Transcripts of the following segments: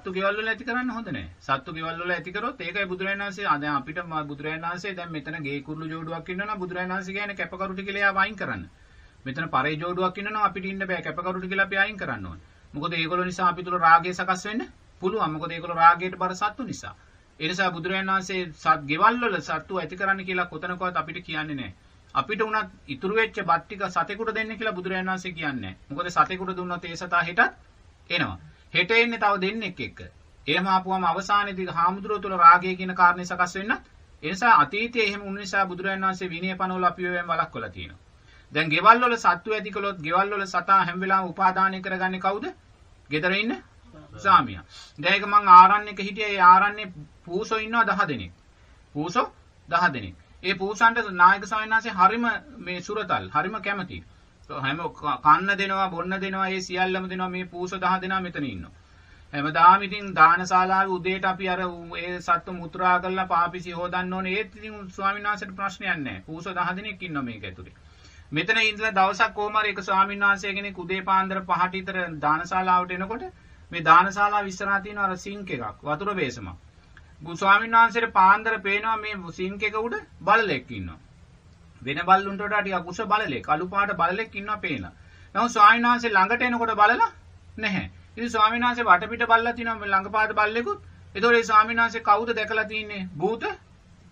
සත්තු ගෙවල් වල ඇති කරන්න හොඳ නැහැ. සත්තු ගෙවල් වල ඇති කරොත් ඒකයි බුදුරජාණන් වහන්සේ ආ දැන් අපිට බුදුරජාණන් වහන්සේ දැන් මෙතන ගේ කුරුළු ජෝඩුවක් ඉන්නවනම් බුදුරජාණන් වහන්සේ කියන්නේ කැපකරුටි කියලා එයා වයින් කරන්න. මෙතන පරේ ජෝඩුවක් ඉන්නවනම් අපිට ඉන්න බෑ කැපකරුටි කියලා අපි අයින් කරන්න ඕනේ. මොකද ඒගොල්ලෝ නිසා අපි තුල රාගය සකස් වෙන්න පුළුවන්. මොකද ඒගොල්ලෝ රාගයට බර සත්තු නිසා. ඒ නිසා බුදුරජාණන් වහන්සේ සත් ගෙවල් වල සත්තු ඇති කරන්න කියලා කොතනකවත් අපිට කියන්නේ නැහැ. අපිට උනත් ඉතුරු වෙච්ච බත් ටික සතෙකුට දෙන්න කියලා බුදුරජාණන් වහන්සේ කියන්නේ නැහැ. මොකද සතෙකුට දුන්නොත් ඒ සතා හෙටත් එනවා. හෙට එන්නේ තව දෙන්නෙක් එක්ක. එහෙම ආපුවම අවසානයේදී හාමුදුරුවෝ තුල රාගය කියන කාරණේ සකස් වෙන්නත් ඒ නිසා අතීතයේ එහෙම වුණ නිසා බුදුරජාණන් වහන්සේ විනය පනවල අපි වෙන් වළක්වලා තියෙනවා. දැන් ගෙවල් වල සත්තු ඇති කළොත් ගෙවල් වල සතා හැම වෙලාවෙම උපාදානය කරගන්නේ කවුද? ගෙදර ඉන්න සාමියා. දැන් ඒක මං ආරණ්‍යක හිටියේ ඒ ආරණ්‍යේ පූසෝ ඉන්නවා 10 දෙනෙක්. පූසෝ 10 දෙනෙක්. ඒ පූසන්ට නායක ස්වාමීන් වහන්සේ හරිම මේ සුරතල් හරිම කැමති. හැම කන්න දෙනවා බොන්න දෙනවා ඒ සියල්ලම දෙනවා මේ පූසෝ 10 දෙනා මෙතන ඉන්නවා. හැමදාම ඉතින් දානශාලාවේ උදේට අපි අර ඒ සත්තු මුත්‍රා කරලා පාපිසි හොදන්න ඕනේ. ඒත් ඉතින් ස්වාමීන් වහන්සේට ප්‍රශ්නයක් නැහැ. පූසෝ 10 දිනක් ඉන්නවා මේක ඇතුලේ. මෙතන ඉඳලා දවසක් කොහම හරි එක ස්වාමීන් වහන්සේ කෙනෙක් උදේ පාන්දර 5ට විතර දානශාලාවට එනකොට මේ දානශාලාව ඉස්සරහා තියෙන අර සිංක් එකක් වතුර බේසමක්. ස්වාමීන් වහන්සේට පාන්දර පේනවා මේ සිංක් එක උඩ බලලෙක් ඉන්නවා. වෙන බල්ලුන්ට වඩා ටිකක් උස බලලෙක් අලු පාට බලලෙක් ඉන්නවා පේනවා. නමුත් ස්වාමීන් වහන්සේ ළඟට එනකොට බලලා නැහැ. ඉතින් ස්වාමීන් වහන්සේ වටපිට බල්ලා තිනවා ළඟපාත බල්ලෙකුත්. ඒතකොට ඒ ස්වාමීන් වහන්සේ කවුද දැකලා තින්නේ? භූත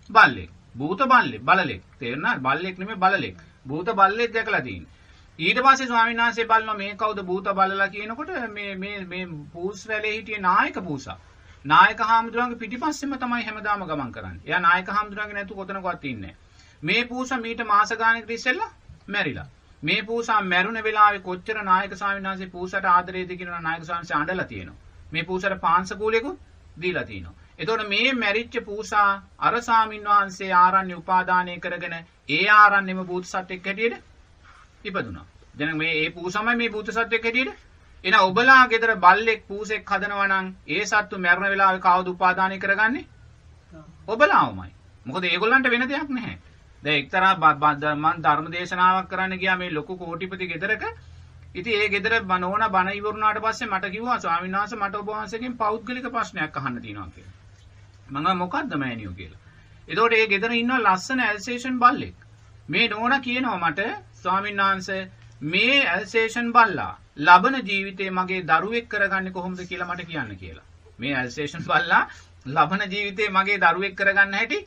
බල්ලෙක්. භූත බල්ලෙක් බලලෙක්. තේරුණාද? බල්ලෙක් නෙමෙයි බලලෙක්. භූත බල්ලෙක් දැකලා තින්නේ. ඊට පස්සේ ස්වාමීන් වහන්සේ බලනවා මේ කවුද භූත බලලා කියනකොට මේ මේ මේ පූස් වැලේ හිටිය නායක පූසා. නායක හාමුදුරන්ගේ පිටිපස්සෙම තමයි හැමදාම ගමන් කරන්නේ. එයා නායක හාමුදුරන්ගේ නැතු කොතනකවත් ඉන්නේ මේ පූසා මීට මාස ගානකට ඉස්සෙල්ලා මැරිලා. මේ පූසා මැරුණ වෙලාවේ කොච්චර නායක ස්වාමීන් වහන්සේ පූසට ආදරේද කියනවා නායක ස්වාමීන් වහන්සේ අඬලා තියෙනවා. මේ පූසට පාංශ කූලෙකුත් දීලා තියෙනවා. එතකොට මේ මැරිච්ච පූසා අර ස්වාමීන් වහන්සේ ආරණ්‍ය උපාදානය කරගෙන ඒ ආරණ්‍යෙම භූත සත්වෙක් හැටියට ඉපදුනා. දැන් මේ ඒ පූසමයි මේ භූත සත්වෙක් හැටියට එන ඔබලා ගෙදර බල්ලෙක් පූසෙක් හදනවා නම් ඒ සත්තු මැරෙන වෙලාවේ කවුද උපාදානය කරගන්නේ? ඔබලාමයි. මොකද ඒගොල්ලන්ට වෙන දෙයක් නැහැ. දැන් එක්තරා මම ධර්ම දේශනාවක් කරන්න ගියා මේ ලොකු කෝටිපති ගෙදරක. ඉතින් ඒ ගෙදර බනෝන බණ ඉවරුනාට පස්සේ මට කිව්වා ස්වාමීන් වහන්සේ මට ඔබ වහන්සේගෙන් පෞද්ගලික ප්‍රශ්නයක් අහන්න තියෙනවා කියලා. මම මොකද්ද මෑනියෝ කියලා. එතකොට ඒ ගෙදර ඉන්න ලස්සන ඇල්සේෂන් බල්ලෙක්. මේ නෝනා කියනවා මට ස්වාමීන් වහන්සේ මේ ඇල්සේෂන් බල්ලා ලබන ජීවිතේ මගේ දරුවෙක් කරගන්නේ කොහොමද කියලා මට කියන්න කියලා. මේ ඇල්සේෂන් බල්ලා ලබන ජීවිතේ මගේ දරුවෙක් කරගන්න හැටි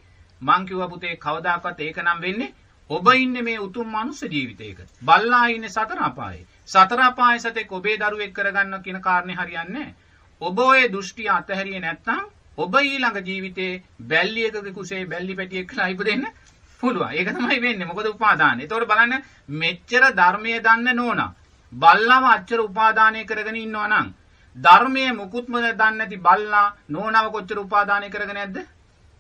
මං කිව්වා පුතේ කවදාකවත් ඒක නම් වෙන්නේ ඔබ ඉන්නේ මේ උතුම් මනුස්ස ජීවිතයක. බල්ලා ඉන්නේ සතර අපායේ. සතර අපායේ සතෙක් ඔබේ දරුවෙක් කරගන්න කියන කාරණේ හරියන්නේ ඔබ ඔය දෘෂ්ටි අතහැරියේ නැත්නම් ඔබ ඊළඟ ජීවිතේ බැල්ලියකගේ කුසේ බැල්ලි පැටියෙක් කියලා ඉපදෙන්න පුළුවන්. ඒක තමයි වෙන්නේ. මොකද උපාදාන. ඒතකොට බලන්න මෙච්චර ධර්මයේ දන්න නෝනා බල්ලාව අච්චර උපාදානය කරගෙන ඉන්නවා නම් ධර්මයේ මුකුත්ම දන්නේ නැති බල්ලා නෝනාව කොච්චර උපාදානය කරගෙන නැද්ද?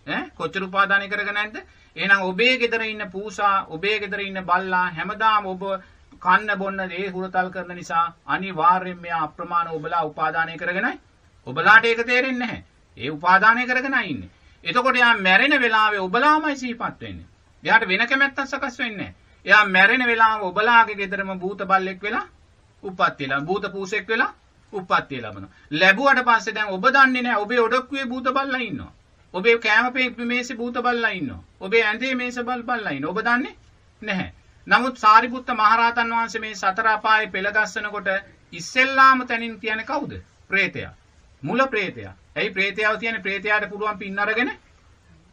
ඈ කොච්චර උපාදානය කරගෙන නැද්ද? එහෙනම් ඔබේ ගෙදර ඉන්න පූසා, ඔබේ ගෙදර ඉන්න බල්ලා හැමදාම ඔබ කන්න බොන්න ඒ හුරතල් කරන නිසා අනිවාර්යෙන් මෙයා අප්‍රමාණ ඔබලා උපාදානය කරගෙනයි. ඔබලාට ඒක තේරෙන්නේ නැහැ. ඒ උපාදානය කරගෙනයි ඉන්නේ. එතකොට යා මැරෙන වෙලාවේ ඔබලාමයි සිහිපත් වෙන්නේ. එයාට වෙන කැමැත්තක් සකස් වෙන්නේ නැහැ. එයා මැරෙන වෙලාව ඔබලාගේ ගෙදරම භූත බල්ලෙක් වෙලා උප්පත්ති ලැබ භූත පූසෙක් වෙලා උප්පත්තිය ලැබෙනවා. ලැබුවට පස්සේ දැන් ඔබ දන්නේ නැහැ ඔබේ ඔඩොක්කුවේ භූත බල්ලා ඉන්නවා. ඔබේ කෑම මේසේ භූත බල්ලා ඉන්නවා. ඔබේ ඇඳේ මේස බල් බල්ලා ඉන්නවා. ඔබ දන්නේ නැහැ. නමුත් සාරිපුත්ත මහරහතන් වහන්සේ මේ සතර අපායේ පෙළ ගස්සනකොට ඉස්සෙල්ලාම තැනින් තියන්නේ කවුද? ප්‍රේතයා. මුල ප්‍රේතයා. ඇයි ප්‍රේතයාව තියන්නේ? ප්‍රේතයාට පුළුවන් පින් අරගෙන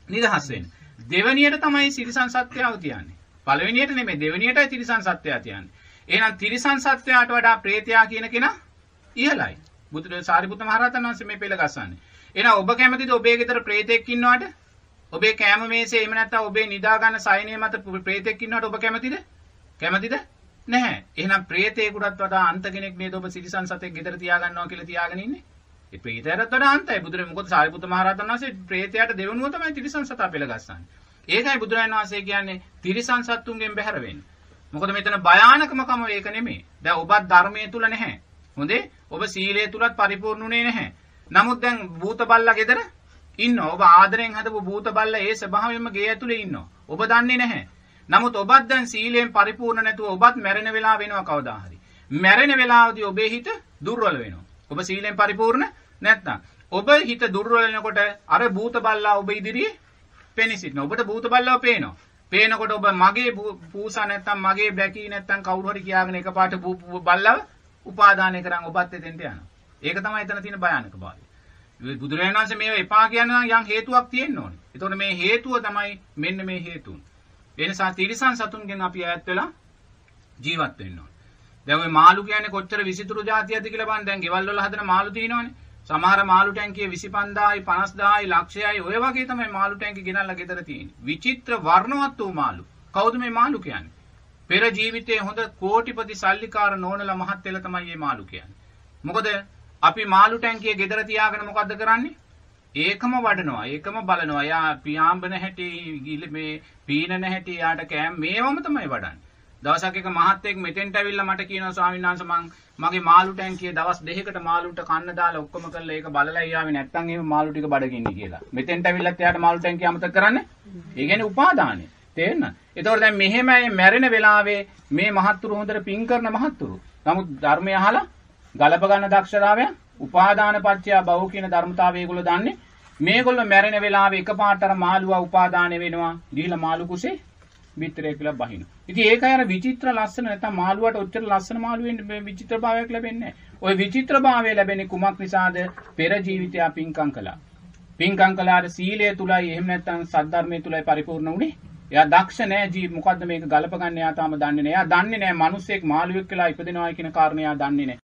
නිදහස් වෙන්න. දෙවණියට තමයි සිරිසන් සත්‍යයව තියන්නේ. පළවෙනියට නෙමෙයි දෙවණියටයි තිරිසන් සත්‍යය තියන්නේ. එහෙනම් තිරිසන් සත්‍යයට වඩා ප්‍රේතයා කියන කෙනා ඉහළයි. බුදු සාරිපුත්ත මහරහතන් වහන්සේ මේ පෙළ ගස්සන්නේ. එහෙනම් ඔබ කැමතිද ඔබේ ගෙදර ප්‍රේතෙක් ඉන්නවට? ඔබේ කෑම මේසේ එහෙම නැත්නම් ඔබේ නිදා ගන්න සයනේ මත ප්‍රේතෙක් ඉන්නවට ඔබ කැමතිද? කැමතිද? නැහැ. එහෙනම් ප්‍රේතේකටත් වඩා අන්ත කෙනෙක් නේද ඔබ සිරිසන් සතෙක් ගෙදර තියාගන්නවා කියලා තියාගෙන ඉන්නේ? ඒ ප්‍රේතයටත් වඩා අන්තයි. බුදුරේ මොකද සාරිපුත්ත මහරහතන් වහන්සේ ප්‍රේතයාට දෙවනුව තමයි තිරිසන් සතා පෙළ ගස්සන්නේ. ඒකයි බුදුරජාණන් වහන්සේ කියන්නේ තිරිසන් සත්තුන්ගෙන් බැහැර වෙන්න. මොකද මෙතන භයානකමකම ඒක නෙමෙයි. දැන් ඔබත් ධර්මයේ තුල නැහැ. හොඳේ? ඔබ සීලයේ තුලත් පරිපූර්ණුනේ නැහැ. නමුත් දැන් භූත බල්ලා ගෙදර ඉන්නවා. ඔබ ආදරෙන් හදපු භූත බල්ලා ඒ ස්වභාවයෙන්ම ගේ ඇතුලේ ඉන්නවා. ඔබ දන්නේ නැහැ. නමුත් ඔබත් දැන් සීලයෙන් පරිපූර්ණ නැතුව ඔබත් මැරෙන වෙලාව වෙනවා කවදා හරි. මැරෙන වෙලාවදී ඔබේ හිත දුර්වල වෙනවා. ඔබ සීලෙන් පරිපූර්ණ නැත්නම් ඔබ හිත දුර්වල වෙනකොට අර භූත බල්ලා ඔබ ඉදිරියේ පෙනී සිටිනවා. ඔබට භූත බල්ලාව පේනවා. පේනකොට ඔබ මගේ පූසා නැත්තම් මගේ බැකී නැත්තම් කවුරු හරි කියාගෙන එකපාරට බල්ලාව උපාදානය කරන් ඔබත් එතෙන්ට යනවා. ඒක තමයි එතන තියෙන භයානක භාවය. බුදුරජාණන් වහන්සේ මේව එපා කියන යම් හේතුවක් තියෙන්න ඕනේ. එතකොට මේ හේතුව තමයි මෙන්න මේ හේතුන්. ඒ නිසා තිරිසන් සතුන්ගෙන් අපි ඈත් වෙලා ජීවත් වෙන්න ඕනේ. දැන් ওই මාළු කියන්නේ කොච්චර විසිතුරු జాතියක්ද කියලා බලන්න. දැන් ගෙවල් වල හදන මාළු තියෙනවනේ. සමහර මාළු ටැංකිය 25000යි 50000යි ලක්ෂයයි ඔය වගේ තමයි මාළු ටැංකිය ගෙනල්ලා ගෙදර තියෙන්නේ. විචිත්‍ර වර්ණවත් වූ මාළු. කවුද මේ මාළු කියන්නේ? පෙර ජීවිතයේ හොඳ කෝටිපති සල්ලිකාර නෝනලා මහත්යලා තමයි මේ මාළු කියන්නේ. මොකද අපි මාළු ටැංකිය ගෙදර තියාගෙන මොකද්ද කරන්නේ? ඒකම වඩනවා. ඒකම බලනවා. යා පියාඹන හැටි මේ පීනන හැටි යාට කෑම් මේවම තමයි වඩන්නේ. දවසක් එක මහත්තයෙක් මෙතෙන්ට ඇවිල්ලා මට කියනවා ස්වාමීන් වහන්සේ මං මගේ මාළු ටැංකිය දවස් දෙකකට මාළුට කන්න දාලා ඔක්කොම කරලා ඒක බලලා යාවේ නැත්තම් එහෙම මාළු ටික බඩගින්නේ කියලා. මෙතෙන්ට ඇවිල්ලත් එයාට මාළු ටැංකිය අමතක කරන්නේ. ඒ කියන්නේ උපාදානය. තේරෙනවද? ඒතකොට දැන් මෙහෙමයි මැරෙන වෙලාවේ මේ මහත්තුරු හොඳට පින් කරන මහත්තුරු. නමුත් ධර්මය අහලා ගලප ගන්න දක්ෂතාවය උපාදාන පත්‍ය බහුව කියන ධර්මතාවය ඒගොල්ලෝ දන්නේ. මේගොල්ලෝ මැරෙන වෙලාවේ එකපාරට අර මාළුවා උපාදාන වෙනවා. ගිහිලා මාළු කුසේ බිත්තරේ කියලා බහින. ඉතින් ඒකයි අර විචිත්‍ර ලස්සන නැත්නම් මාළුවට ඔච්චර ලස්සන මාළු වෙන්න විචිත්‍ර භාවයක් ලැබෙන්නේ නැහැ. ওই විචිත්‍ර භාවය ලැබෙන්නේ කුමක් නිසාද? පෙර ජීවිතය පින්කම් කළා. පින්කම් කළාට සීලය තුලයි එහෙම නැත්නම් සද්ධර්මයේ තුලයි පරිපූර්ණ වුණේ. එයා දක්ෂ නෑ ජී මොකද්ද මේක ගලප ගන්න එයා තාම දන්නේ නෑ. එයා දන්නේ නෑ මිනිස්සෙක් මාළුවෙක් කියලා ඉපදෙනවා කියන කාරණේ එයා දන්නේ නෑ.